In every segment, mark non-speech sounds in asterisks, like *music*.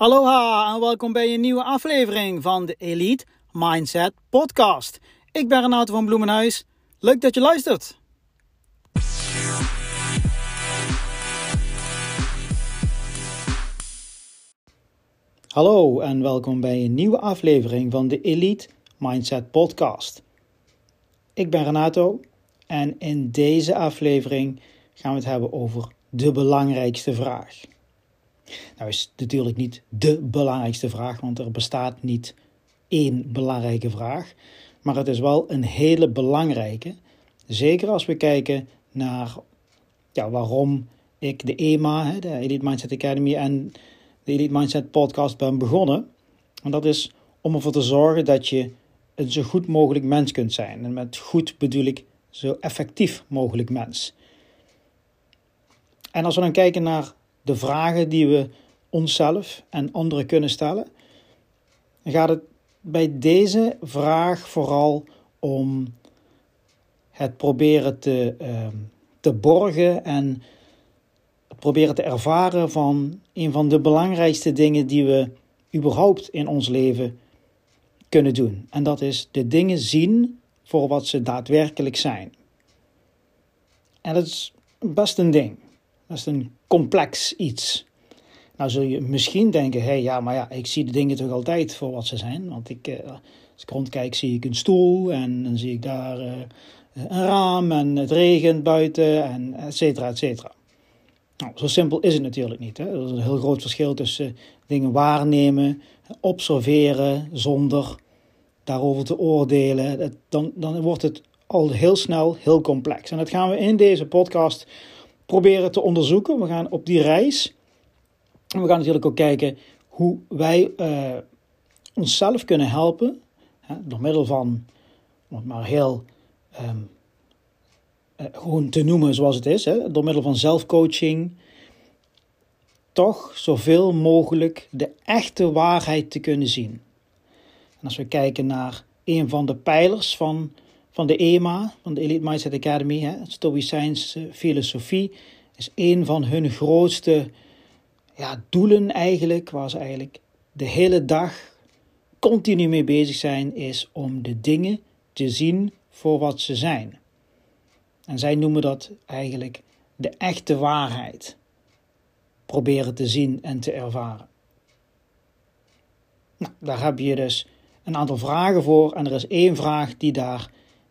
Aloha en welkom bij een nieuwe aflevering van de Elite Mindset Podcast. Ik ben Renato van Bloemenhuis. Leuk dat je luistert. Hallo en welkom bij een nieuwe aflevering van de Elite Mindset Podcast. Ik ben Renato en in deze aflevering gaan we het hebben over de belangrijkste vraag. Nou is natuurlijk niet de belangrijkste vraag, want er bestaat niet één belangrijke vraag. Maar het is wel een hele belangrijke. Zeker als we kijken naar ja, waarom ik de EMA, de Elite Mindset Academy en de Elite Mindset Podcast ben begonnen. En dat is om ervoor te zorgen dat je een zo goed mogelijk mens kunt zijn. En met goed bedoel ik zo effectief mogelijk mens. En als we dan kijken naar de vragen die we onszelf en anderen kunnen stellen, dan gaat het bij deze vraag vooral om het proberen te, uh, te borgen en proberen te ervaren van een van de belangrijkste dingen die we überhaupt in ons leven kunnen doen. En dat is de dingen zien voor wat ze daadwerkelijk zijn. En dat is best een ding. Dat is een complex iets. Nou zul je misschien denken, hé hey, ja, maar ja, ik zie de dingen toch altijd voor wat ze zijn. Want ik, uh, als ik rondkijk zie ik een stoel en dan zie ik daar uh, een raam en het regent buiten en et cetera, et cetera. Nou, zo simpel is het natuurlijk niet. Hè? Er is een heel groot verschil tussen dingen waarnemen, observeren zonder daarover te oordelen. Dan, dan wordt het al heel snel heel complex. En dat gaan we in deze podcast proberen te onderzoeken. We gaan op die reis. En we gaan natuurlijk ook kijken hoe wij uh, onszelf kunnen helpen. Hè, door middel van, om het maar heel um, uh, gewoon te noemen zoals het is. Hè, door middel van zelfcoaching. Toch zoveel mogelijk de echte waarheid te kunnen zien. En als we kijken naar een van de pijlers van van de EMA, van de Elite Mindset Academy, hè, Stoïcijnse filosofie, is een van hun grootste ja, doelen eigenlijk, waar ze eigenlijk de hele dag continu mee bezig zijn, is om de dingen te zien voor wat ze zijn. En zij noemen dat eigenlijk de echte waarheid. Proberen te zien en te ervaren. Nou, daar heb je dus een aantal vragen voor. En er is één vraag die daar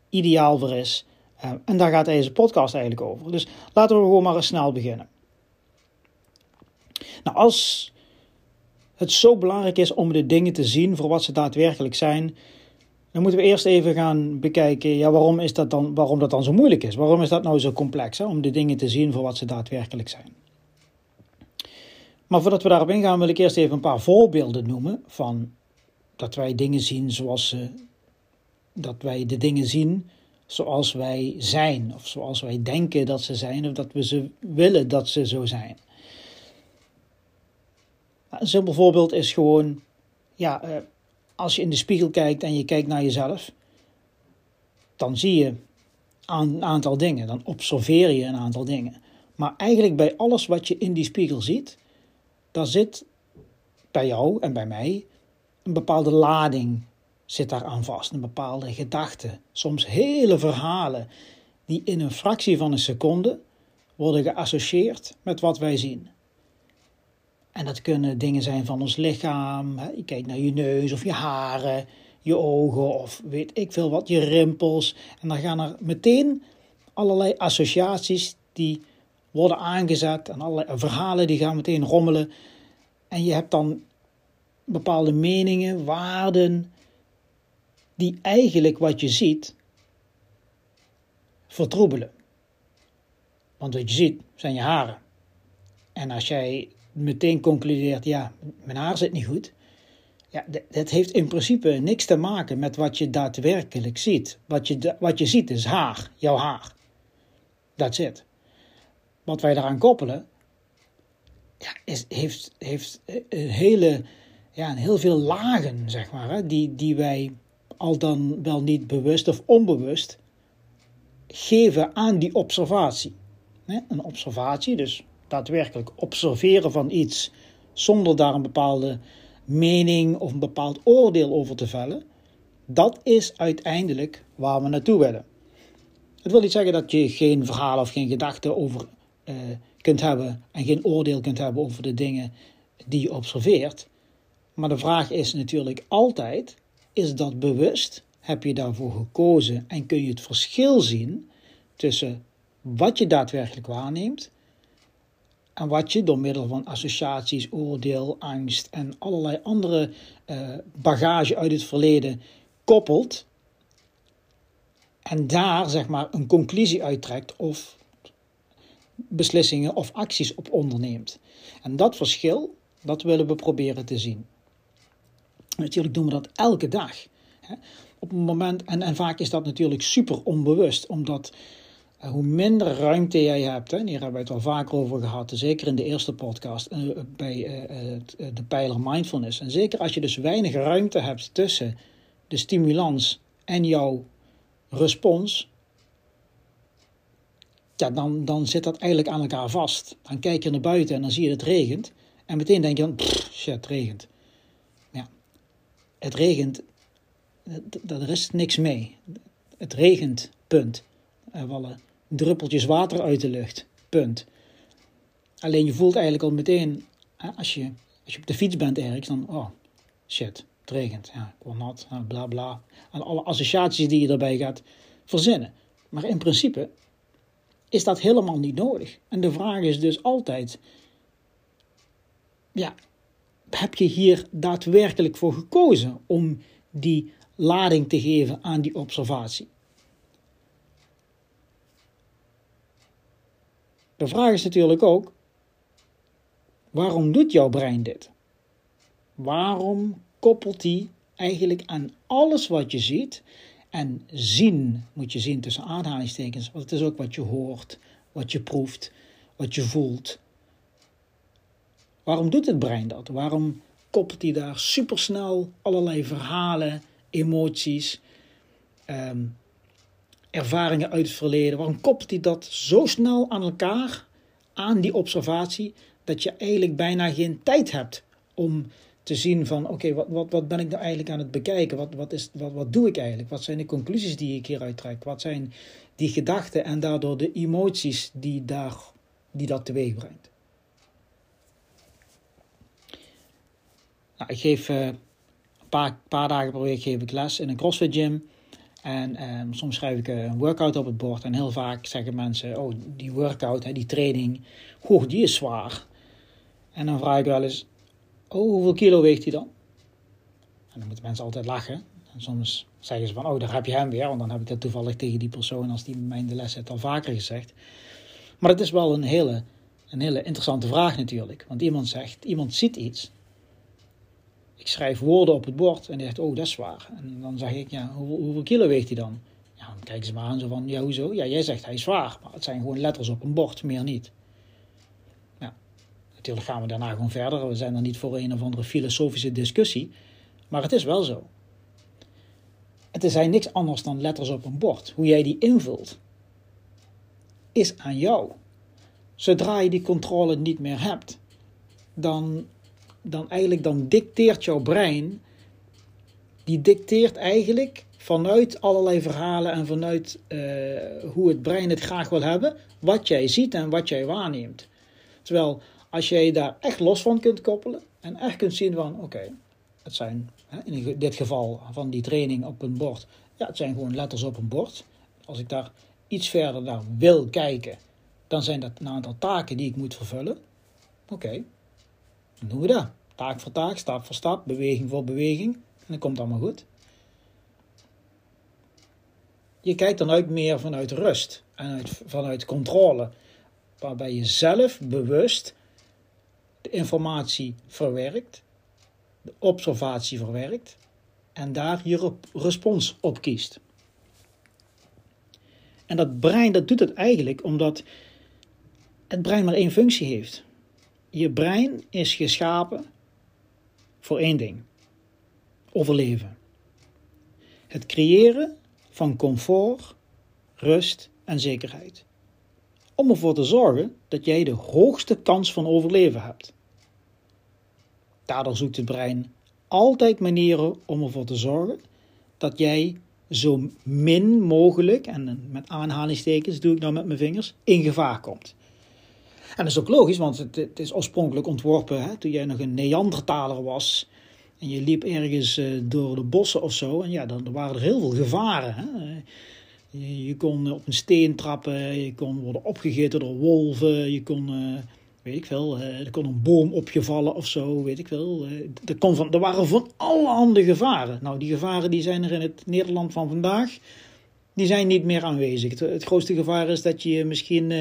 ideaal voor is. Uh, en daar gaat deze podcast eigenlijk over. Dus laten we gewoon maar eens snel beginnen. Nou, als het zo belangrijk is om de dingen te zien voor wat ze daadwerkelijk zijn, dan moeten we eerst even gaan bekijken, ja, waarom, is dat dan, waarom dat dan zo moeilijk is. Waarom is dat nou zo complex, hè, om de dingen te zien voor wat ze daadwerkelijk zijn. Maar voordat we daarop ingaan, wil ik eerst even een paar voorbeelden noemen van dat wij dingen zien zoals ze dat wij de dingen zien zoals wij zijn, of zoals wij denken dat ze zijn, of dat we ze willen dat ze zo zijn. Een simpel voorbeeld is gewoon, ja, eh, als je in de spiegel kijkt en je kijkt naar jezelf, dan zie je een aantal dingen, dan observeer je een aantal dingen. Maar eigenlijk bij alles wat je in die spiegel ziet, daar zit bij jou en bij mij een bepaalde lading zit daar aan vast. Een bepaalde gedachte, soms hele verhalen die in een fractie van een seconde worden geassocieerd met wat wij zien. En dat kunnen dingen zijn van ons lichaam. Je kijkt naar je neus of je haren, je ogen of weet ik veel wat, je rimpels. En dan gaan er meteen allerlei associaties die worden aangezet en allerlei verhalen die gaan meteen rommelen. En je hebt dan bepaalde meningen, waarden, die eigenlijk wat je ziet vertroebelen. Want wat je ziet zijn je haren. En als jij meteen concludeert, ja, mijn haar zit niet goed. Ja, dat heeft in principe niks te maken met wat je daadwerkelijk ziet. Wat je, wat je ziet is haar, jouw haar. Dat zit. Wat wij daaraan koppelen, ja, is, heeft, heeft een hele, ja, heel veel lagen, zeg maar, hè, die, die wij al dan wel niet bewust of onbewust, geven aan die observatie. Een observatie, dus daadwerkelijk observeren van iets zonder daar een bepaalde mening of een bepaald oordeel over te vellen, dat is uiteindelijk waar we naartoe willen. Het wil niet zeggen dat je geen verhaal of geen gedachten over uh, kunt hebben en geen oordeel kunt hebben over de dingen die je observeert. Maar de vraag is natuurlijk altijd: is dat bewust? Heb je daarvoor gekozen en kun je het verschil zien tussen wat je daadwerkelijk waarneemt en wat je door middel van associaties, oordeel, angst en allerlei andere uh, bagage uit het verleden koppelt en daar zeg maar een conclusie uittrekt of beslissingen of acties op onderneemt. En dat verschil, dat willen we proberen te zien. Natuurlijk doen we dat elke dag. Op een moment, en, en vaak is dat natuurlijk super onbewust, omdat eh, hoe minder ruimte jij hebt, en hier hebben we het al vaker over gehad, zeker in de eerste podcast eh, bij eh, de pijler mindfulness. En zeker als je dus weinig ruimte hebt tussen de stimulans en jouw respons, ja, dan, dan zit dat eigenlijk aan elkaar vast. Dan kijk je naar buiten en dan zie je dat het regent. En meteen denk je dan, shit, het regent. Het regent, er is niks mee. Het regent, punt. Er vallen druppeltjes water uit de lucht, punt. Alleen je voelt eigenlijk al meteen, als je, als je op de fiets bent ergens, dan, oh, shit, het regent. Ja, ik word nat, bla bla. En alle associaties die je daarbij gaat verzinnen. Maar in principe is dat helemaal niet nodig. En de vraag is dus altijd: ja, heb je hier daadwerkelijk voor gekozen om die lading te geven aan die observatie? De vraag is natuurlijk ook: waarom doet jouw brein dit? Waarom koppelt hij eigenlijk aan alles wat je ziet en zien moet je zien tussen aanhalingstekens, want het is ook wat je hoort, wat je proeft, wat je voelt. Waarom doet het brein dat? Waarom koppelt hij daar supersnel allerlei verhalen, emoties, ehm, ervaringen uit het verleden? Waarom koppelt hij dat zo snel aan elkaar, aan die observatie, dat je eigenlijk bijna geen tijd hebt om te zien van oké, wat, wat, wat ben ik nou eigenlijk aan het bekijken? Wat, wat, is, wat, wat doe ik eigenlijk? Wat zijn de conclusies die ik hieruit trek? Wat zijn die gedachten en daardoor de emoties die, daar, die dat teweeg brengt? Nou, ik geef uh, een paar, paar dagen per week geef ik les in een CrossFit gym. En um, soms schrijf ik een workout op het bord. En heel vaak zeggen mensen: Oh, die workout, hè, die training, die is zwaar. En dan vraag ik wel eens: Oh, hoeveel kilo weegt hij dan? En dan moeten mensen altijd lachen. En soms zeggen ze van, oh, daar heb je hem weer. Want dan heb ik dat toevallig tegen die persoon, als die mij in de les heeft, al vaker gezegd. Maar het is wel een hele, een hele interessante vraag natuurlijk. Want iemand zegt, iemand ziet iets. Ik schrijf woorden op het bord en die zegt, oh, dat is zwaar. En dan zeg ik, ja, hoeveel, kilo weegt hij dan? Ja, dan kijken ze me aan zo van, ja, hoezo? Ja, jij zegt hij is zwaar. Maar het zijn gewoon letters op een bord, meer niet. Natuurlijk gaan we daarna gewoon verder. We zijn er niet voor een of andere filosofische discussie. Maar het is wel zo. Het is niks anders dan letters op een bord. Hoe jij die invult, is aan jou. Zodra je die controle niet meer hebt, dan, dan eigenlijk dan dicteert jouw brein, die dicteert eigenlijk vanuit allerlei verhalen en vanuit uh, hoe het brein het graag wil hebben, wat jij ziet en wat jij waarneemt. Terwijl als jij daar echt los van kunt koppelen en echt kunt zien van oké, het zijn in dit geval van die training op een bord, ja, het zijn gewoon letters op een bord. Als ik daar iets verder naar wil kijken, dan zijn dat een aantal taken die ik moet vervullen. Oké, dan doen we dat. Taak voor taak, stap voor stap, beweging voor beweging. En dan komt allemaal goed. Je kijkt dan uit meer vanuit rust en uit, vanuit controle. Waarbij je zelf bewust de informatie verwerkt, de observatie verwerkt en daar je respons op kiest. En dat brein dat doet het eigenlijk omdat het brein maar één functie heeft. Je brein is geschapen voor één ding: overleven. Het creëren van comfort, rust en zekerheid om ervoor te zorgen dat jij de hoogste kans van overleven hebt. Daardoor zoekt het brein altijd manieren om ervoor te zorgen dat jij zo min mogelijk, en met aanhalingstekens doe ik nou met mijn vingers, in gevaar komt. En dat is ook logisch, want het, het is oorspronkelijk ontworpen hè, toen jij nog een Neandertaler was. En je liep ergens uh, door de bossen of zo. En ja, dan waren er heel veel gevaren. Hè. Je, kon op een steen trappen, je kon worden opgegeten door wolven, je kon, uh, weet ik veel, uh, er kon een boom op je vallen of zo, weet ik veel. er, kon van, er waren van allerhande gevaren. Nou, die gevaren die zijn er in het Nederland van vandaag, die zijn niet meer aanwezig. Het, het grootste gevaar is dat je misschien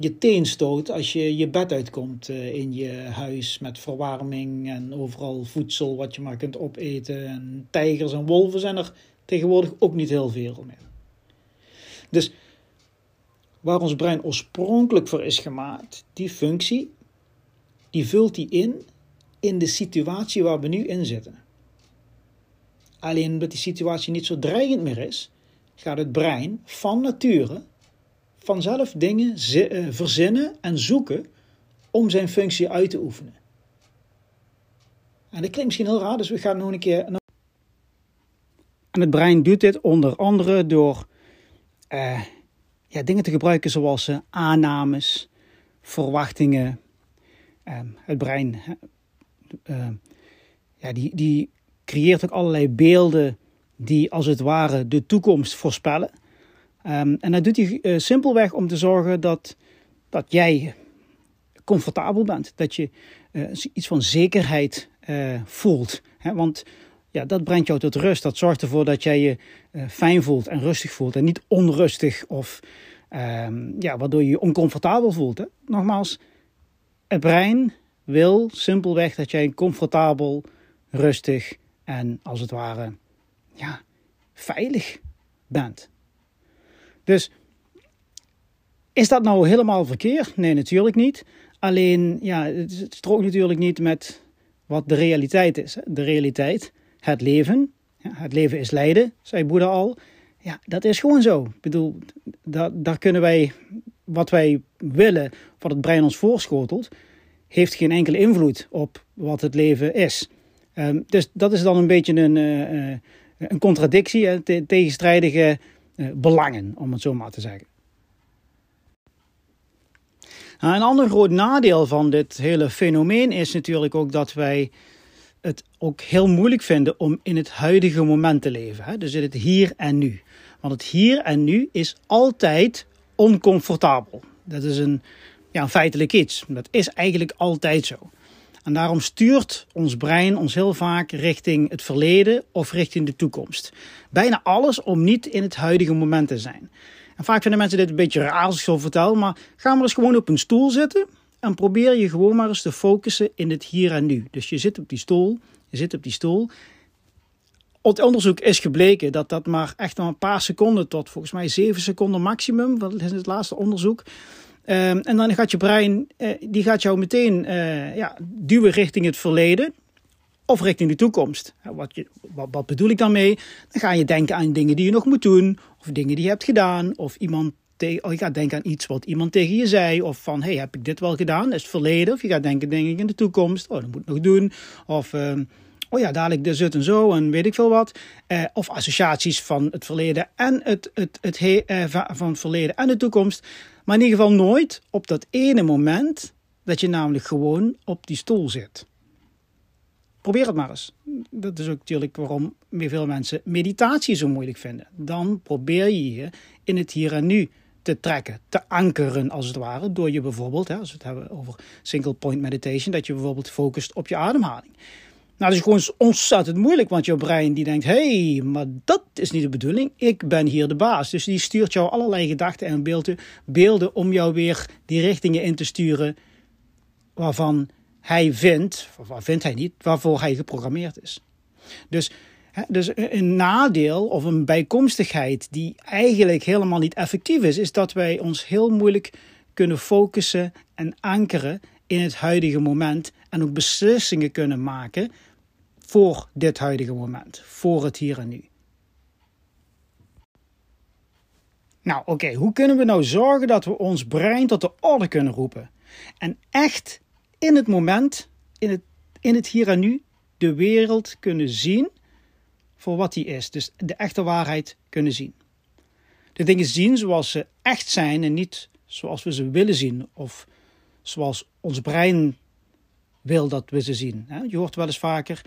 je teen stoot als je je bed uitkomt uh, in je huis met verwarming en overal voedsel wat je maar kunt opeten. En tijgers en wolven zijn er tegenwoordig ook niet heel veel meer. Dus waar ons brein oorspronkelijk voor is gemaakt, die functie, die vult die in in de situatie waar we nu in zitten. Alleen omdat die situatie niet zo dreigend meer is, gaat het brein van nature vanzelf dingen eh, verzinnen en zoeken om zijn functie uit te oefenen. En dat klinkt misschien heel raar, dus we gaan nog een keer. En het brein doet dit onder andere door uh, ja, dingen te gebruiken zoals uh, aannames, verwachtingen. Uh, het brein ja, die, die creëert ook allerlei beelden die als het ware de toekomst voorspellen. Um, en dat doet hij uh, simpelweg om te zorgen dat, dat jij comfortabel bent. Dat je uh, iets van zekerheid uh, voelt. Hè? Want ja, dat brengt jou tot rust. Dat zorgt ervoor dat jij je fijn voelt en rustig voelt. En niet onrustig of um, ja, waardoor je je oncomfortabel voelt. Hè? Nogmaals, het brein wil simpelweg dat jij comfortabel, rustig en als het ware ja, veilig bent. Dus is dat nou helemaal verkeerd? Nee, natuurlijk niet. Alleen, ja, het strookt natuurlijk niet met wat de realiteit is. De realiteit, het leven. Ja, het leven is lijden, zei Boeddha al. Ja, dat is gewoon zo. Ik bedoel, daar, daar kunnen wij, wat wij willen, wat het brein ons voorschotelt, heeft geen enkele invloed op wat het leven is. Um, dus dat is dan een beetje een, uh, een contradictie, een tegenstrijdige eh, belangen, om het zo maar te zeggen. Nou, een ander groot nadeel van dit hele fenomeen is natuurlijk ook dat wij het ook heel moeilijk vinden om in het huidige moment te leven. Hè? Dus in het hier en nu. Want het hier en nu is altijd oncomfortabel. Dat is een, ja, feitelijk iets. Dat is eigenlijk altijd zo. En daarom stuurt ons brein ons heel vaak richting het verleden of richting de toekomst. Bijna alles om niet in het huidige moment te zijn. En vaak vinden mensen dit een beetje raar als ik zo vertel, maar ga maar eens gewoon op een stoel zitten en probeer je gewoon maar eens te focussen in het hier en nu. Dus je zit op die stoel, je zit op die stoel. Het onderzoek is gebleken dat dat maar echt maar een paar seconden tot volgens mij zeven seconden maximum, dat is het laatste onderzoek, Ehm, en dan gaat je brein, uh, die gaat jou meteen uh, ja, duwen richting het verleden of richting de toekomst. Wat, je, wat, bedoel ik daarmee? Dan ga je denken aan dingen die je nog moet doen, of dingen die je hebt gedaan, of iemand of je gaat denken aan iets wat iemand tegen je zei, of van, hey, heb ik dit wel gedaan? Dat is het verleden. Of je gaat denken, denk ik, in de toekomst, oh, dat moet ik nog doen. Of, uh, oh ja, dadelijk de zit en zo, en weet ik veel wat. Uh, of associaties van het verleden en het, het, het, het van het verleden en de toekomst. Maar in ieder geval nooit op dat ene moment dat je namelijk gewoon op die stoel zit. Probeer het maar eens. Dat is ook natuurlijk waarom veel mensen meditatie zo moeilijk vinden. Dan probeer je je in het hier en nu te trekken, te ankeren als het ware, door je bijvoorbeeld, hè, als we het hebben over single point meditation, dat je bijvoorbeeld focust op je ademhaling. Nou, dat is gewoon ontzettend moeilijk, want jouw brein die denkt, hé, hey, maar dat is niet de bedoeling. Ik ben hier de baas. Dus die stuurt jou allerlei gedachten en beelden, beelden om jou weer die richtingen in te sturen waarvan hij vindt, of waar vindt hij niet, waarvoor hij geprogrammeerd is. Dus, dus een nadeel of een bijkomstigheid die eigenlijk helemaal niet effectief is, is dat wij ons heel moeilijk kunnen focussen en ankeren in het huidige moment en ook beslissingen kunnen maken voor dit huidige moment, voor het hier en nu. Nou, oké, hoe kunnen we nou zorgen dat we ons brein tot de orde kunnen roepen? En echt in het moment, in het, in het hier en nu de wereld kunnen zien voor wat die is. Dus de echte waarheid kunnen zien. De dingen zien zoals ze echt zijn en niet zoals we ze willen zien of zoals ons brein wil dat we ze zien. Je hoort wel eens vaker,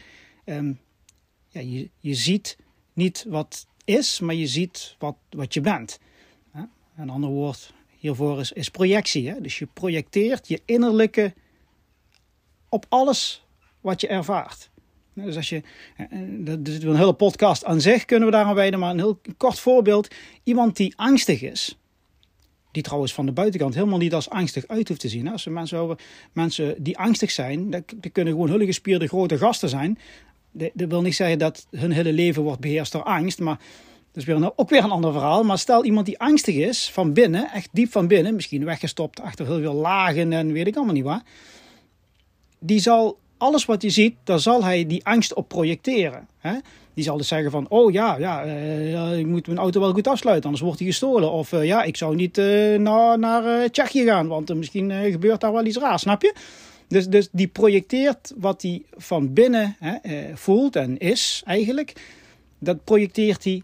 um, ja, je, je ziet niet wat is, maar je ziet wat, wat je bent. Een ander woord hiervoor is, is projectie. Hè? Dus je projecteert je innerlijke op alles wat je ervaart. Dus als je, eh, eh, dat is een hele podcast aan zich, kunnen we daar aan wijden, maar een heel kort voorbeeld. Iemand die angstig is, die trouwens van de buitenkant helemaal niet als angstig uit hoeft te zien. Als mensen, mensen die angstig zijn, dat, kunnen gewoon hele gespierde grote gasten zijn. Dat, wil niet zeggen dat hun hele leven wordt beheerst door angst, maar dat is weer een, ook weer een ander verhaal. Maar stel iemand die angstig is van binnen, echt diep van binnen, misschien weggestopt achter heel veel lagen en weet ik allemaal niet waar. Die zal alles wat je ziet, daar zal hij die angst op projecteren. Hè? Die zal dus zeggen van, oh ja, ja uh, ik moet mijn auto wel goed afsluiten, anders wordt hij gestolen. Of uh, ja, ik zou niet uh, naar, naar Tsjechië gaan, want misschien gebeurt daar wel iets raars, snap je? Dus, dus die projecteert wat hij van binnen hè, voelt en is eigenlijk. Dat projecteert hij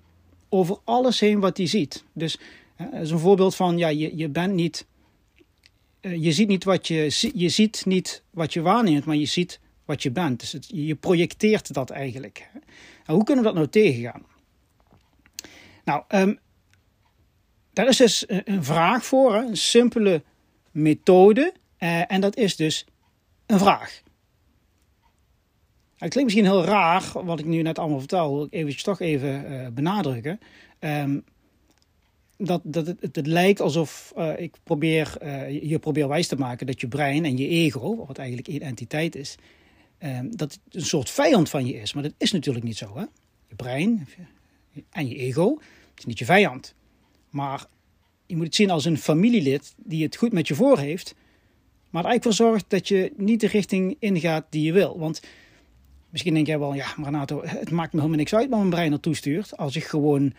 over alles heen wat hij ziet. Dus dat is een voorbeeld van, ja, je, je bent niet... je ziet niet wat je, je ziet niet wat je waarneemt, maar je ziet wat je bent. Dus je projecteert dat eigenlijk. Nou, hoe kunnen we dat nou tegengaan? Nou, um, daar is dus een vraag voor, een simpele methode. Uh, en dat is dus een vraag. Het klinkt misschien heel raar, wat ik nu net allemaal vertel, wil ik eventjes toch even uh, benadrukken. Um, dat, dat het, het, lijkt alsof uh, ik probeer, uh, je probeer wijs te maken dat je brein en je ego, wat eigenlijk één entiteit is, Ehm, dat het een soort vijand van je is. Maar dat is natuurlijk niet zo. Hè? Je brein en je ego is niet je vijand. Maar je moet het zien als een familielid die het goed met je voor heeft. Maar er eigenlijk voor zorgt dat je niet de richting ingaat die je wil. Want misschien denk jij wel, ja, maar Renato, het maakt me helemaal niks uit waar mijn brein naartoe stuurt. Als ik gewoon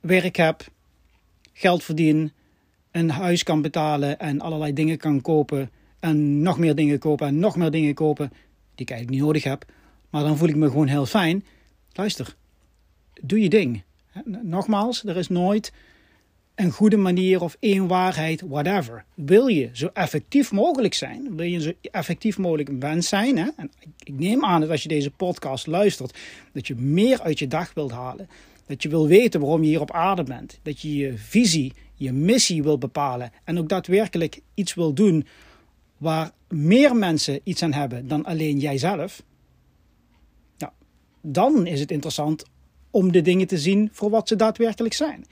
werk heb, geld verdien, een huis kan betalen en allerlei dingen kan kopen. En nog meer dingen kopen en nog meer dingen kopen die ik eigenlijk niet nodig heb. Maar dan voel ik me gewoon heel fijn. Luister, doe je ding. Nogmaals, er is nooit een goede manier of één waarheid, whatever. Wil je zo effectief mogelijk zijn? Wil je zo effectief mogelijk mens zijn? Hè? En ik neem aan dat als je deze podcast luistert, dat je meer uit je dag wilt halen. Dat je wil weten waarom je hier op aarde bent. Dat je je visie, je missie wil bepalen. En ook daadwerkelijk iets wil doen waar meer mensen iets aan hebben dan alleen jijzelf, nou, dan is het interessant om de dingen te zien voor wat ze daadwerkelijk zijn.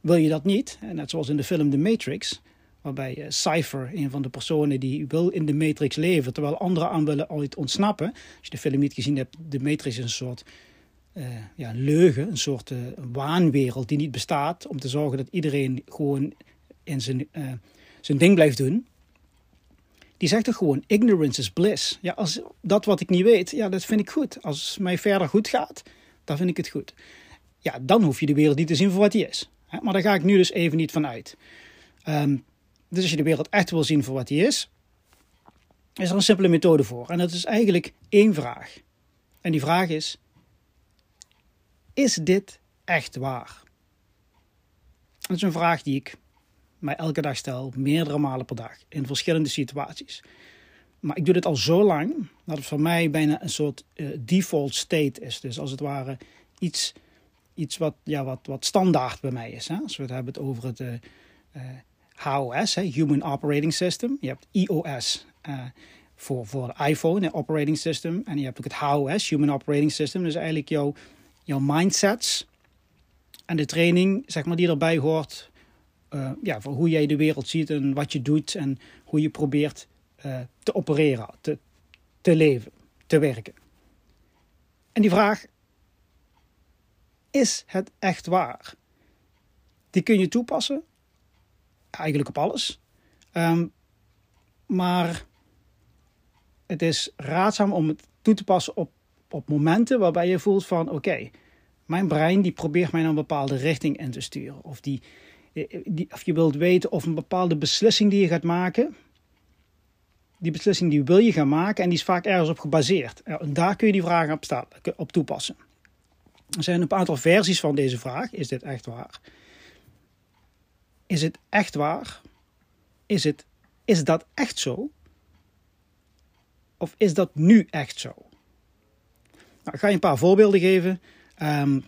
Wil je dat niet, net zoals in de film The Matrix, waarbij uh, Cypher, een van de personen die wil in de Matrix leven, terwijl anderen aan willen ooit ontsnappen. Als je de film niet gezien hebt, de Matrix is een soort uh, ja, leugen, een soort waanwereld die niet bestaat, om te zorgen dat iedereen gewoon in zijn, zijn ding blijft doen die zegt toch gewoon: ignorance is bliss. Ja, als dat wat ik niet weet, ja, dat vind ik goed. Als het mij verder goed gaat, dan vind ik het goed. Ja, dan hoef je de wereld niet te zien voor wat die is. Maar daar ga ik nu dus even niet van uit. Ehm, dus als je de wereld echt wil zien voor wat die is, is er een simpele methode voor. En dat is eigenlijk één vraag. En die vraag is: Is dit echt waar? Dat is een vraag die ik mij elke dag stel, meerdere malen per dag, in verschillende situaties. Maar ik doe dit al zo lang dat het voor mij bijna een soort uh, default state is. Dus als het ware iets, iets wat, ja, wat, wat standaard bij mij is. Hè? Als we het hebben over het uh, uh, HOS, hè? Human Operating System. Je hebt iOS voor, voor de iPhone, een operating system. En je hebt ook het HOS, Human Operating System. Dus eigenlijk jouw, jouw mindsets en de training zeg maar, die erbij hoort ja, voor hoe jij de wereld ziet en wat je doet en hoe je probeert te opereren, te, te leven, te werken. En die vraag, is het echt waar? Die kun je toepassen, eigenlijk op alles. Um, maar het is raadzaam om het toe te passen op, op momenten waarbij je voelt van oké, mijn brein die probeert mij naar een bepaalde richting in te sturen. Of die, of je wilt weten of een bepaalde beslissing die je gaat maken, die beslissing die wil je gaan maken en die is vaak ergens op gebaseerd. En daar kun je die vragen op, op toepassen. Er zijn een aantal versies van deze vraag. Is dit echt waar? Is het echt waar? Is, het, is dat echt zo? Of is dat nu echt zo? Nou, ik ga je een paar voorbeelden geven. Um,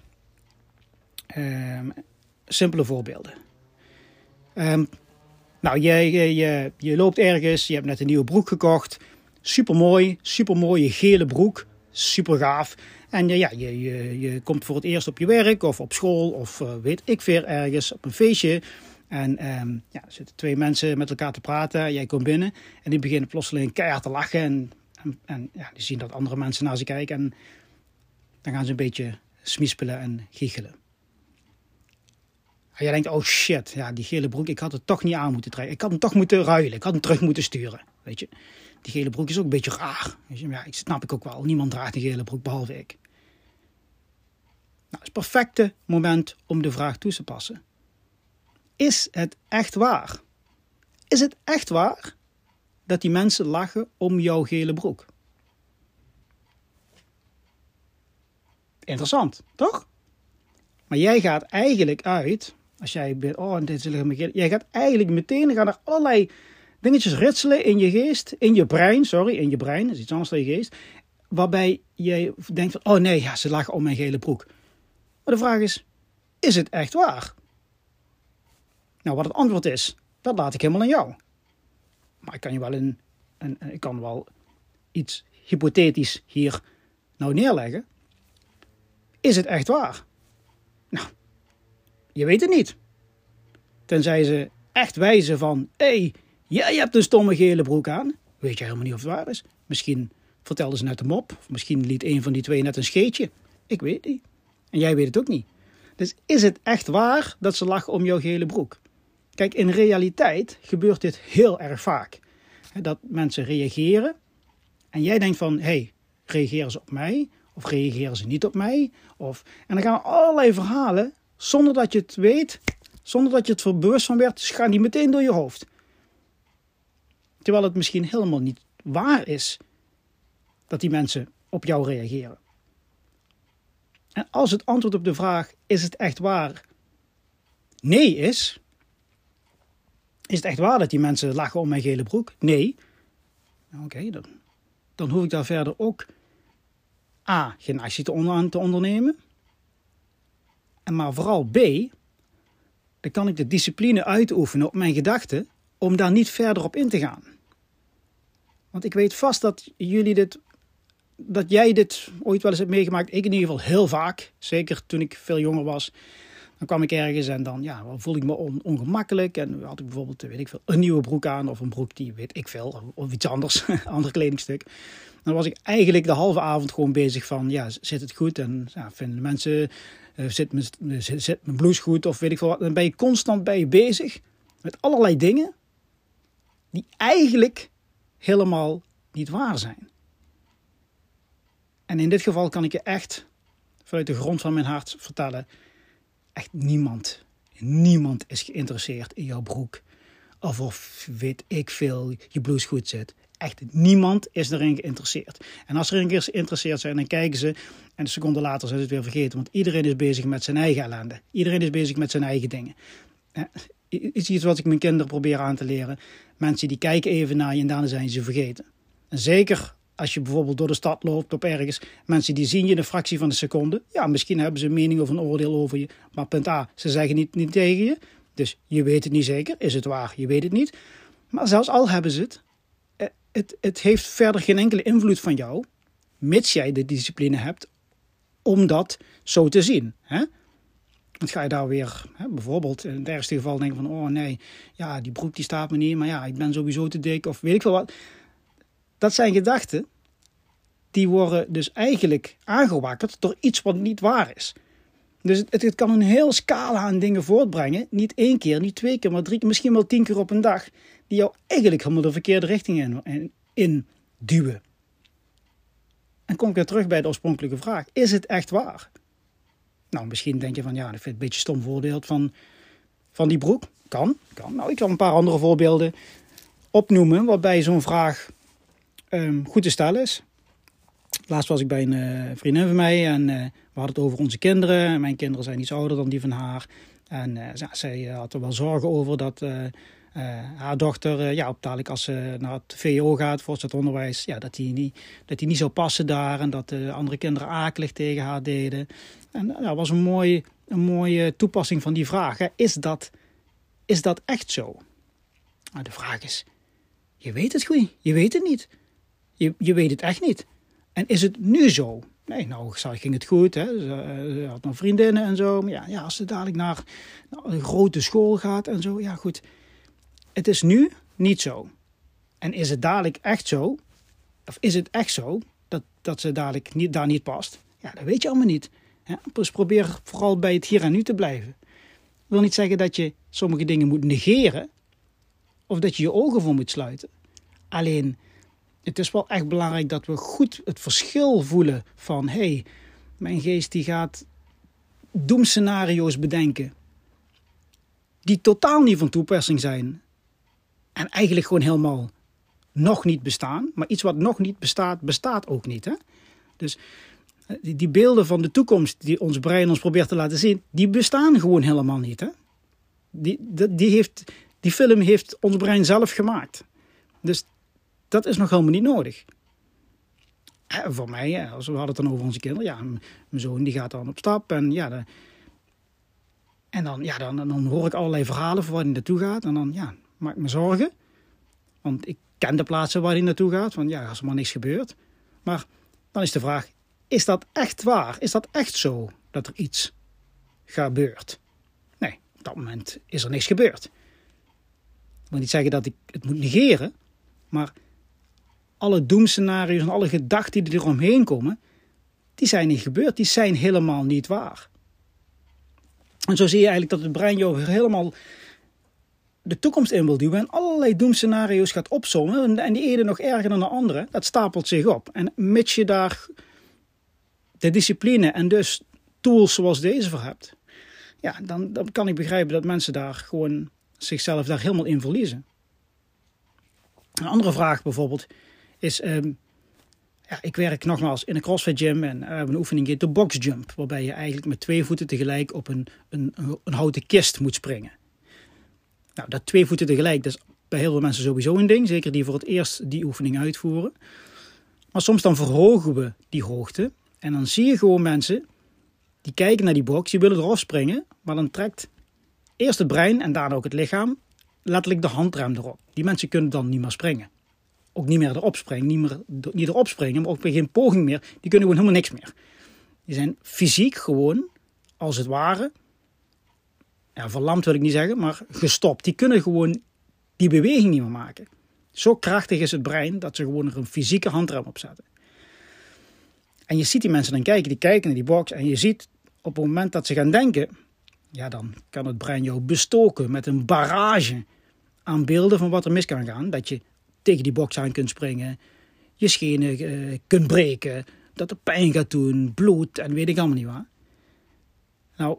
simpele voorbeelden. Um, nou, je, je, je, loopt ergens, je hebt net een nieuwe broek gekocht. Super mooi, super mooie gele broek. Super gaaf. En ja, je, je, je komt voor het eerst op je werk of op school of uh, weet ik veel ergens op een feestje. En um, ja, er zitten twee mensen met elkaar te praten. Jij komt binnen en die beginnen plotseling keihard te lachen. En, en, ja, die zien dat andere mensen naar ze kijken. En dan gaan ze een beetje smispelen en giechelen. En jij denkt, oh shit, ja, die gele broek, ik had het toch niet aan moeten trekken. Ik had hem toch moeten ruilen, ik had hem terug moeten sturen. Weet je, die gele broek is ook een beetje raar. Weet? Ja, ik snap ik ook wel, niemand draagt een gele broek behalve ik. Nou, het is het perfecte moment om de vraag toe te passen. Is het echt waar? Is het echt waar dat die mensen lachen om jouw gele broek? Interessant, toch? Maar jij gaat eigenlijk uit, als jij bent, oh, dit is mijn jij gaat eigenlijk meteen gaan er allerlei dingetjes ritselen in je geest, in je brein, sorry, in je brein, is iets anders dan je geest, waarbij je denkt van, oh nee, ja, ze lachen om mijn gele broek. Maar de vraag is, is het echt waar? Nou, wat het antwoord is, dat laat ik helemaal aan jou. Maar ik kan je wel een, een ik kan wel iets hypothetisch hier nou neerleggen. Is het echt waar? Nou, je weet het niet. Tenzij ze echt wijzen van, hé, hey, jij hebt een stomme gele broek aan. Weet je helemaal niet of het waar is. Misschien vertelde ze net een mop. Of misschien liet een van die twee net een scheetje. Ik weet niet. En jij weet het ook niet. Dus is het echt waar dat ze lachen om jouw gele broek? Kijk, in realiteit gebeurt dit heel erg vaak. Dat mensen reageren en jij denkt van, hé, hey, reageren ze op mij? Of reageren ze niet op mij? Of, en dan gaan allerlei verhalen, zonder dat je het weet, zonder dat je het er bewust van werd, gaan die meteen door je hoofd. Terwijl het misschien helemaal niet waar is dat die mensen op jou reageren. En als het antwoord op de vraag: is het echt waar? Nee is. Is het echt waar dat die mensen lachen om mijn gele broek? Nee. Oké, dan, dan hoef ik daar verder ook A. geen actie te, te ondernemen. En maar vooral B. Dan kan ik de discipline uitoefenen op mijn gedachten om daar niet verder op in te gaan. Want ik weet vast dat jullie dit dat jij dit ooit wel eens hebt meegemaakt. Ik in ieder geval heel vaak. Zeker toen ik veel jonger was. Dan kwam ik ergens en dan ja, voelde ik me ongemakkelijk. En had ik bijvoorbeeld, weet ik veel, een nieuwe broek aan. Of een broek die, weet ik veel, of iets anders. *laughs* ander kledingstuk. Dan was ik eigenlijk de halve avond gewoon bezig van, ja, zit het goed? En ja, vinden mensen, uh, zit, mijn, zit, zit mijn blouse goed? Of weet ik veel wat. Dan ben je constant bij je bezig met allerlei dingen die eigenlijk helemaal niet waar zijn. En in dit geval kan ik je echt vanuit de grond van mijn hart vertellen: echt niemand, niemand is geïnteresseerd in jouw broek. Of of weet ik veel, je blouse goed zit. Echt niemand is erin geïnteresseerd. En als ze erin geïnteresseerd zijn, dan kijken ze. En een seconde later zijn ze het weer vergeten. Want iedereen is bezig met zijn eigen ellende. Iedereen is bezig met zijn eigen dingen. Is iets wat ik mijn kinderen probeer aan te leren. Mensen die kijken even naar je en daarna zijn ze vergeten. En zeker als je bijvoorbeeld door de stad loopt op ergens, mensen die zien je in een fractie van een seconde. Ja, misschien hebben ze een mening of een oordeel over je. Maar punt A, ze zeggen niet, niet tegen je. Dus je weet het niet zeker. Is het waar? Je weet het niet. Maar zelfs al hebben ze het, eh, het, het heeft verder geen enkele invloed van jou, mits jij de discipline hebt om dat zo te zien. Hè? Dan ga je daar weer, hè, bijvoorbeeld in het ergste geval denken van, oh nee, ja, die broek die staat me niet, maar ja, ik ben sowieso te dik of weet ik veel wat. Dat zijn gedachten die worden dus eigenlijk aangewakkerd door iets wat niet waar is. Dus het, het, kan een heel scala aan dingen voortbrengen. Niet één keer, niet twee keer, maar drie keer, misschien wel tien keer op een dag. Die jou eigenlijk helemaal de verkeerde richting in, in, duwen. En kom ik weer terug bij de oorspronkelijke vraag. Is het echt waar? Nou, misschien denk je van, ja, ik vind het een beetje stom voorbeeld van, van die broek. Kan, kan. Nou, ik kan een paar andere voorbeelden opnoemen waarbij zo'n vraag um, goed te stellen is. Laatst was ik bij een uh, vriendin van mij en uh, we hadden het over onze kinderen. Mijn kinderen zijn iets ouder dan die van haar. En uh, zij had er wel zorgen over dat haar dochter, ja, op dadelijk als ze naar het VO gaat, voortgezet onderwijs, ja, dat die niet, dat die niet zou passen daar. En dat de andere kinderen akelig tegen haar deden. En dat was een mooie, een mooie toepassing van die vraag. Is, dat, is dat echt zo? Nou, de vraag is, je weet het goed, je weet het niet. Je, je weet het echt niet. En is het nu zo? Nee, nou ging het goed. Hè. Ze, ze had nog vriendinnen en zo. Maar ja, ja, als ze dadelijk naar, naar, een grote school gaat en zo. Ja, goed. Het is nu niet zo. En is het dadelijk echt zo? Of is het echt zo dat, dat ze dadelijk niet, daar niet past? Ja, dat weet je allemaal niet. Hè. Dus probeer vooral bij het hier en nu te blijven. Dat wil niet zeggen dat je sommige dingen moet negeren. Of dat je je ogen voor moet sluiten. Alleen het is wel echt belangrijk dat we goed het verschil voelen van hé, hey, mijn geest die gaat doemscenario's bedenken die totaal niet van toepassing zijn en eigenlijk gewoon helemaal nog niet bestaan. Maar iets wat nog niet bestaat, bestaat ook niet. Hè? Dus eh, die beelden van de toekomst die ons brein ons probeert te laten zien, die bestaan gewoon helemaal niet. Hè? Die, die, heeft, die film heeft ons brein zelf gemaakt. Dus dat is nog helemaal niet nodig. voor mij, als we hadden het dan over onze kinderen, ja, mijn zoon die gaat dan op stap en ja, en dan, ja, dan, dan hoor ik allerlei verhalen van waar hij naartoe gaat en dan ja, maak ik me zorgen. Want ik ken de plaatsen waar hij naartoe gaat, van ja, als er maar niks gebeurt. Maar dan is de vraag, is dat echt waar? Is dat echt zo dat er iets gebeurt? Nee, op dat moment is er niks gebeurd. Ik wil niet zeggen dat ik het moet negeren, maar alle doemscenario's en alle gedachten die eromheen komen, die zijn niet gebeurd, die zijn helemaal niet waar. En zo zie je eigenlijk dat het brein jou helemaal de toekomst in wil duwen en allerlei doemscenario's gaat opzommen en die ene nog erger dan de andere, dat stapelt zich op. En mits je daar de discipline en dus tools zoals deze voor hebt, ja, dan, dan kan ik begrijpen dat mensen daar gewoon zichzelf daar helemaal in verliezen. Een andere vraag bijvoorbeeld is, um, ja, ik werk nogmaals in een CrossFit gym en we hebben een oefening de box jump, waarbij je eigenlijk met twee voeten tegelijk op een, een, een houten kist moet springen. Nou, dat twee voeten tegelijk, dat is bij heel veel mensen sowieso een ding, zeker die voor het eerst die oefening uitvoeren. Maar soms dan verhogen we die hoogte en dan zie je gewoon mensen die kijken naar die box, die willen erop springen, maar dan trekt eerst het brein en daarna ook het lichaam letterlijk de handrem erop. Die mensen kunnen dan niet meer springen ook niet meer erop springen, niet, meer, niet erop springen, maar ook geen poging meer. Die kunnen gewoon helemaal niks meer. Die zijn fysiek gewoon, als het ware, ja, verlamd wil ik niet zeggen, maar gestopt. Die kunnen gewoon die beweging niet meer maken. Zo krachtig is het brein dat ze gewoon er een fysieke handrem op zetten. En je ziet die mensen dan kijken, die kijken naar die box en je ziet op het moment dat ze gaan denken, ja, dan kan het brein jou bestoken met een barrage aan beelden van wat er mis kan gaan. Dat je tegen die box aan kunt springen, je schenen uh, kunt breken, dat er pijn gaat doen, bloed en weet ik allemaal niet waar. Nou,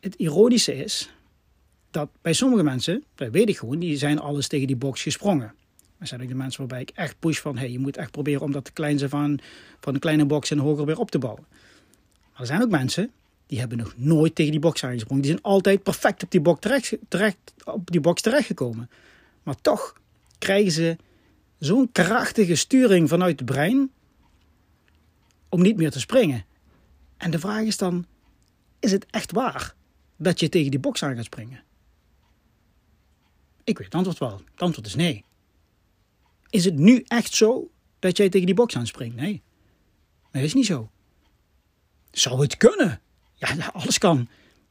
het ironische is dat bij sommige mensen, dat weet ik gewoon, die zijn alles tegen die box gesprongen. Maar zijn ook de mensen waarbij ik echt push van, hey, je moet echt proberen om dat te klein zijn van, van de kleine box en hoger weer op te bouwen. Maar er zijn ook mensen die hebben nog nooit tegen die box aangesprongen. Die zijn altijd perfect op die box terecht, terecht, op die box terechtgekomen. Maar toch krijgen ze zo'n krachtige sturing vanuit het brein om niet meer te springen. En de vraag is dan, is het echt waar dat je tegen die box aan gaat springen? Ik weet het antwoord wel. Het antwoord is nee. Is het nu echt zo dat jij tegen die box aanspringt? Nee. Dat is niet zo. Zou het kunnen? Ja, alles kan.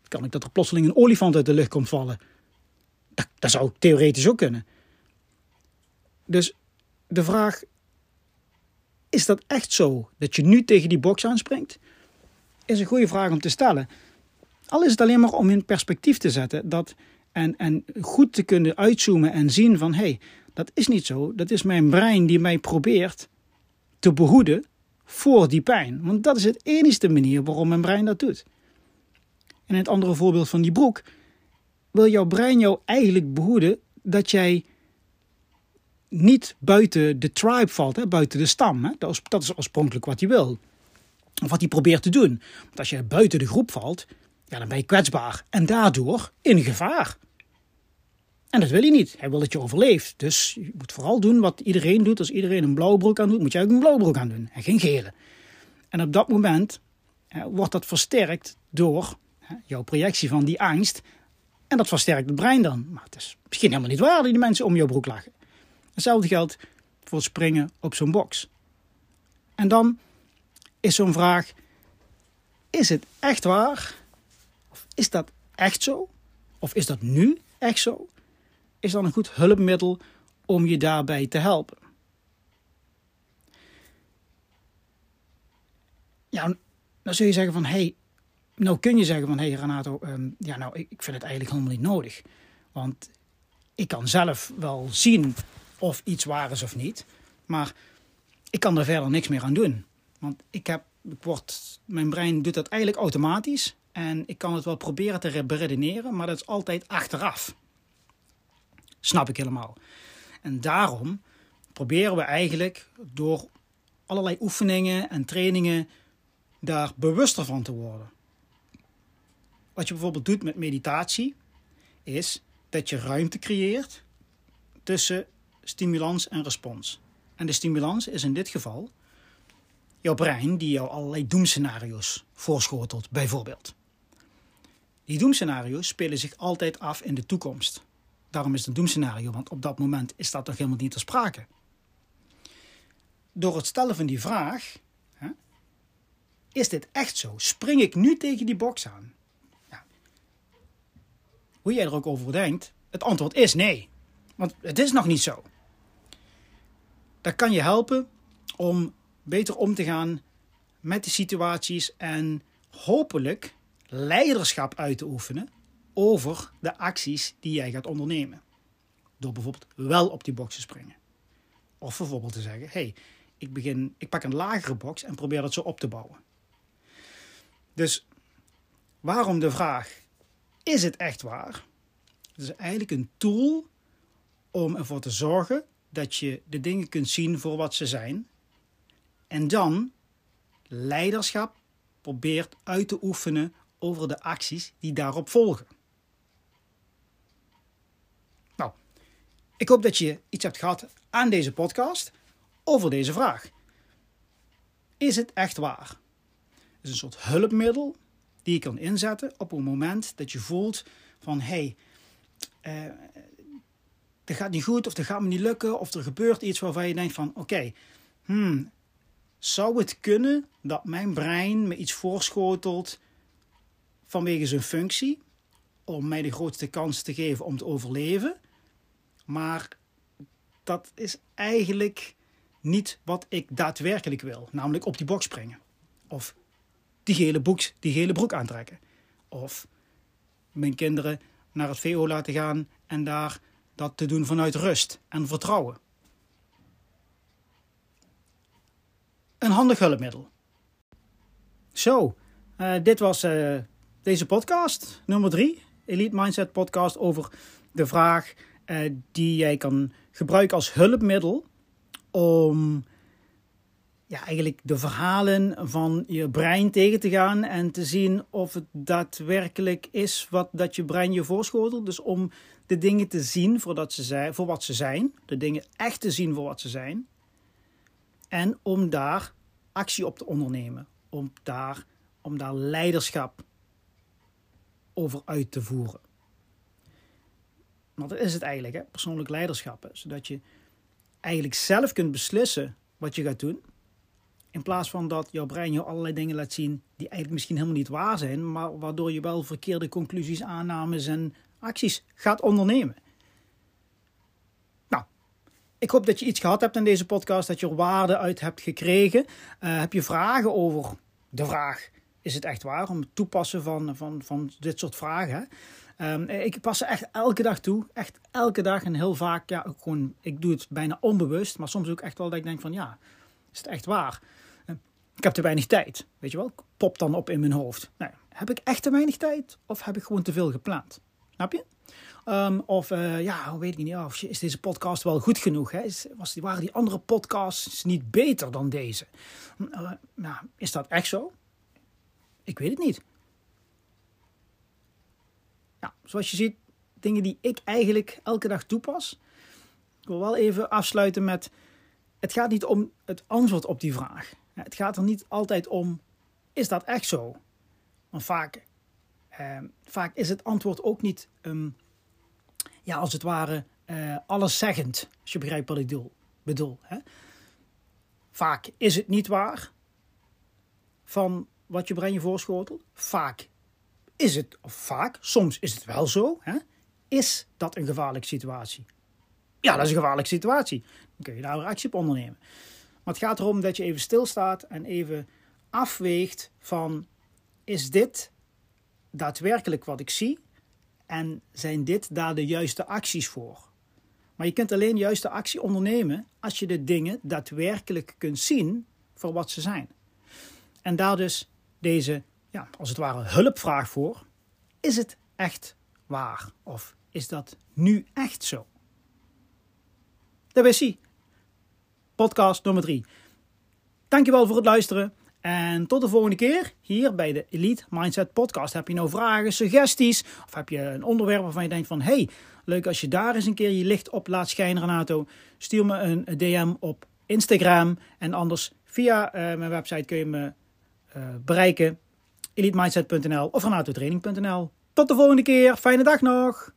Kan ik dat er plotseling een olifant uit de lucht komt vallen? Dat, dat zou theoretisch ook kunnen. Dus de vraag: is dat echt zo dat je nu tegen die box aanspringt? Is een goede vraag om te stellen. Al is het alleen maar om in perspectief te zetten dat, en, en goed te kunnen uitzoomen en zien van hé, hey, dat is niet zo. Dat is mijn brein die mij probeert te behoeden voor die pijn. Want dat is het enige manier waarom mijn brein dat doet. En het andere voorbeeld van die broek. Wil jouw brein jou eigenlijk behoeden dat jij niet buiten de tribe valt, hè, buiten de stam. Hè. Dat, is, dat is oorspronkelijk wat hij wil. Of wat hij probeert te doen. Want als je buiten de groep valt, ja, dan ben je kwetsbaar. En daardoor in gevaar. En dat wil hij niet. Hij wil dat je overleeft. Dus je moet vooral doen wat iedereen doet. Als iedereen een blauwe broek aan doet, moet jij ook een blauwe broek aan doen. En geen gele. En op dat moment hè, wordt dat versterkt door hè, jouw projectie van die angst. En dat versterkt het brein dan. Maar het is misschien helemaal niet waar dat die mensen om jouw broek lachen. Hetzelfde geldt voor springen op zo'n box. En dan is zo'n vraag: is het echt waar? Of is dat echt zo? Of is dat nu echt zo? Is dan een goed hulpmiddel om je daarbij te helpen? Ja, dan zul je zeggen van, hey, nou kun je zeggen van, hey Renato, um, ja nou, ik vind het eigenlijk helemaal niet nodig. Want ik kan zelf wel zien of iets waar is of niet, maar ik kan er verder niks meer aan doen. Want ik heb, ik mijn brein doet dat eigenlijk automatisch en ik kan het wel proberen te beredeneren, maar dat is altijd achteraf. Snap ik helemaal. En daarom proberen we eigenlijk door allerlei oefeningen en trainingen daar bewuster van te worden. Wat je bijvoorbeeld doet met meditatie, is dat je ruimte creëert tussen stimulans en respons. En de stimulans is in dit geval jouw brein die jou allerlei doemscenario's voorschotelt, bijvoorbeeld. Die doemscenario's spelen zich altijd af in de toekomst. Daarom is het een doemscenario, want op dat moment is dat toch helemaal niet ter sprake. Door het stellen van die vraag, hè, is dit echt zo? Spring ik nu tegen die box aan? Ja. Hoe jij er ook over denkt, het antwoord is nee. Want het is nog niet zo. Dat kan je helpen om beter om te gaan met die situaties en hopelijk leiderschap uit te oefenen over de acties die jij gaat ondernemen. Door bijvoorbeeld wel op die box te springen. Of bijvoorbeeld te zeggen: hey, ik, begin, ik pak een lagere box en probeer dat zo op te bouwen. Dus waarom de vraag: is het echt waar? Het is eigenlijk een tool om ervoor te zorgen dat je de dingen kunt zien voor wat ze zijn. En dan leiderschap probeert uit te oefenen over de acties die daarop volgen. Ik hoop dat je iets hebt gehad aan deze podcast over deze vraag. Is het echt waar? Het is een soort hulpmiddel die je kan inzetten op een moment dat je voelt van hé, hey, uh, dat gaat niet goed of dat gaat me niet lukken of er gebeurt iets waarvan je denkt van oké, hmm, zou het kunnen dat mijn brein me iets voorschotelt vanwege zijn functie om mij de grootste kans te geven om te overleven? Maar dat is eigenlijk niet wat ik daadwerkelijk wil. Namelijk op die box springen. Of die gele, die gele broek aantrekken. Of mijn kinderen naar het VO laten gaan en daar dat te doen vanuit rust en vertrouwen. Een handig hulpmiddel. Zo, uh, dit was uh, deze podcast, nummer 3. Elite Mindset podcast over de vraag uh, die jij kan gebruiken als hulpmiddel om ja, eigenlijk de verhalen van je brein tegen te gaan en te zien of het daadwerkelijk is wat dat je brein je voorschotelt. Dus om de dingen te zien voor, dat ze zijn, voor wat ze zijn, de dingen echt te zien voor wat ze zijn. En om daar actie op te ondernemen, om daar, om daar leiderschap over uit te voeren. Want dat is het eigenlijk, hè? persoonlijk leiderschap. Zodat je eigenlijk zelf kunt beslissen wat je gaat doen. In plaats van dat jouw brein je allerlei dingen laat zien die eigenlijk misschien helemaal niet waar zijn, maar waardoor je wel verkeerde conclusies, aannames en acties gaat ondernemen. Nou, ik hoop dat je iets gehad hebt in deze podcast, dat je er waarde uit hebt gekregen. Uh, heb je vragen over de vraag: is het echt waar om het toepassen van, van, van dit soort vragen? Um, ik pas er echt elke dag toe. Echt elke dag en heel vaak, ja, gewoon, ik doe het bijna onbewust. Maar soms ook echt wel dat ik denk van, ja, is het echt waar? Uh, ik heb te weinig tijd, weet je wel. Pop dan op in mijn hoofd. Nou, heb ik echt te weinig tijd of heb ik gewoon te veel gepland? Snap je? Um, of uh, ja, weet ik niet, of is deze podcast wel goed genoeg? Hè? Is, was, waren die andere podcasts niet beter dan deze? Uh, nou, is dat echt zo? Ik weet het niet. Ja, zoals je ziet, dingen die ik eigenlijk elke dag toepas. Ik wil wel even afsluiten met: het gaat niet om het antwoord op die vraag. Het gaat er niet altijd om: is dat echt zo? Want vaak, eh, vaak is het antwoord ook niet, um, ja, als het ware, uh, alleszeggend. Als je begrijpt wat ik bedoel. bedoel hè? Vaak is het niet waar van wat je brein voorschotelt. Vaak is het, of vaak, soms is het wel zo. Hè? Is dat een gevaarlijke situatie? Ja, dat is een gevaarlijke situatie. Dan kun je daar actie op ondernemen. Maar het gaat erom dat je even stilstaat en even afweegt van is dit daadwerkelijk wat ik zie en zijn dit daar de juiste acties voor? Maar je kunt alleen juiste actie ondernemen als je de dingen daadwerkelijk kunt zien voor wat ze zijn. En daar dus deze, ja, als het ware, hulpvraag voor. Is het echt waar? Of is dat nu echt zo? Dat was hij. Podcast nummer 3. Dankjewel voor het luisteren. En tot de volgende keer hier bij de Elite Mindset Podcast. Heb je nou vragen, suggesties? Of heb je een onderwerp waarvan je denkt van... hey, leuk als je daar eens een keer je licht op laat schijnen, Renato. Stuur me een DM op Instagram. En anders via uh, mijn website kun je me uh, bereiken. elitemindset.nl of renatotraining.nl. Tot de volgende keer. Fijne dag nog.